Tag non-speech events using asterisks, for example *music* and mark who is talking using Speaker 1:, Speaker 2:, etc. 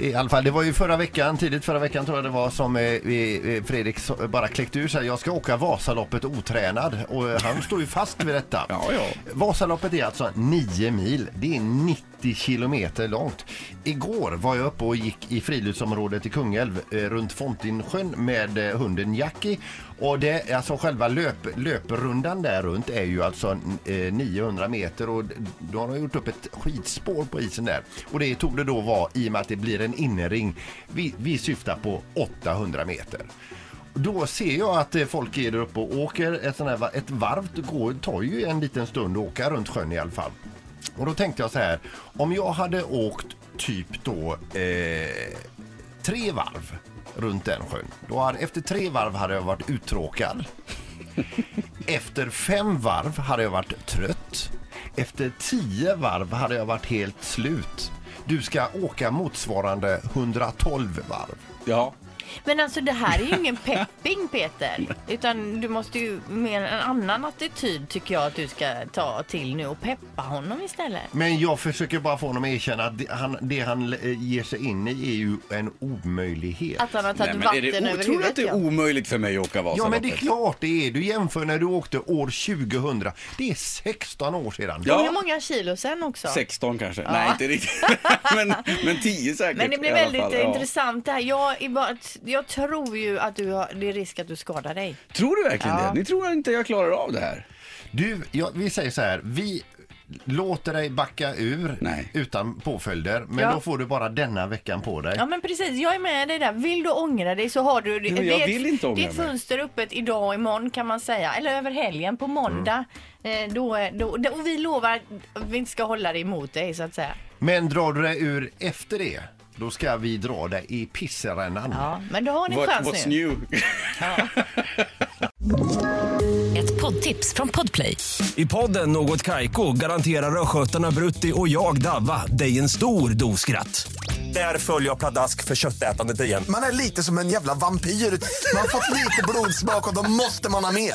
Speaker 1: I alla fall, det var ju förra veckan, tidigt förra veckan tror jag det var som eh, eh, Fredrik bara kläckte ur sig. Jag ska åka Vasaloppet otränad och eh, han står ju fast vid detta. *laughs*
Speaker 2: Ja, ja.
Speaker 1: Vasaloppet är alltså 9 mil. Det är 90 kilometer långt. Igår var jag uppe och gick i friluftsområdet i Kungälv eh, runt Fontinsjön med eh, hunden Jackie. Och det, alltså själva löp, löprundan där runt är ju alltså eh, 900 meter och då har de gjort upp ett skidspår på isen där. Och det tog det då vara i och med att det blir en en innerring. Vi, vi syftar på 800 meter. Då ser jag att eh, folk är där uppe och åker ett, sån här, ett varv. Det går, tar ju en liten stund att åka runt sjön i alla fall. Och då tänkte jag så här, om jag hade åkt typ då eh, tre varv runt den sjön. Då hade, efter tre varv hade jag varit uttråkad. Efter fem varv hade jag varit trött. Efter tio varv hade jag varit helt slut. Du ska åka motsvarande 112 varv.
Speaker 2: Ja.
Speaker 3: Men alltså det här är ju ingen pepping Peter. Utan du måste ju med en annan attityd tycker jag att du ska ta till nu och peppa honom istället.
Speaker 1: Men jag försöker bara få honom att erkänna att det han, det han eh, ger sig in i är ju en omöjlighet.
Speaker 3: Att han har
Speaker 2: Nej,
Speaker 3: tagit
Speaker 2: är
Speaker 3: vatten
Speaker 2: det,
Speaker 3: över
Speaker 2: o- tror du
Speaker 3: huvudet.
Speaker 2: att det är
Speaker 3: ja.
Speaker 2: omöjligt för mig att åka
Speaker 1: Ja
Speaker 2: Vasaloppet?
Speaker 1: men det är klart det är. Du jämför när du åkte år 2000. Det är 16 år sedan.
Speaker 2: Ja.
Speaker 3: Hur många kilo sen också?
Speaker 2: 16 kanske? Nej, inte riktigt. *laughs* men, men 10 säkert.
Speaker 3: Men det blir väldigt
Speaker 2: fall, ja.
Speaker 3: intressant det här. Jag, är bara, jag tror ju att du har, det är risk att du skadar dig.
Speaker 2: Tror du verkligen
Speaker 3: Ja.
Speaker 2: det? Ni tror inte jag klarar av det här?
Speaker 1: Du, ja, vi säger så här. Vi låter dig backa ur
Speaker 2: Nej.
Speaker 1: utan påföljder. Men
Speaker 3: Ja.
Speaker 1: då får du bara denna veckan på dig.
Speaker 3: Ja men precis, jag är med dig där. Vill du ångra dig så har du det.
Speaker 2: men jag vill
Speaker 3: ett-
Speaker 2: inte ångra
Speaker 3: Det är ett
Speaker 2: mig.
Speaker 3: fönster öppet idag och imorgon kan man säga. Eller över helgen på måndag. Eh, då, då, då, och vi lovar att vi inte ska hålla det emot dig så att säga.
Speaker 1: Men drar du dig ur efter det, då ska vi dra dig i pisserännan.
Speaker 3: Ja, men då har ni
Speaker 2: What,
Speaker 3: chans
Speaker 2: what's
Speaker 3: nu.
Speaker 2: new? *laughs*
Speaker 4: Ett poddtips från Podplay.
Speaker 5: I podden Något Kaiko garanterar östgötarna Brutti och jag, Davva, dig en stor dos skratt. Där följer jag pladask för köttätandet igen.
Speaker 6: Man är lite som en jävla vampyr. Man har fått lite blodsmak och då måste man ha mer.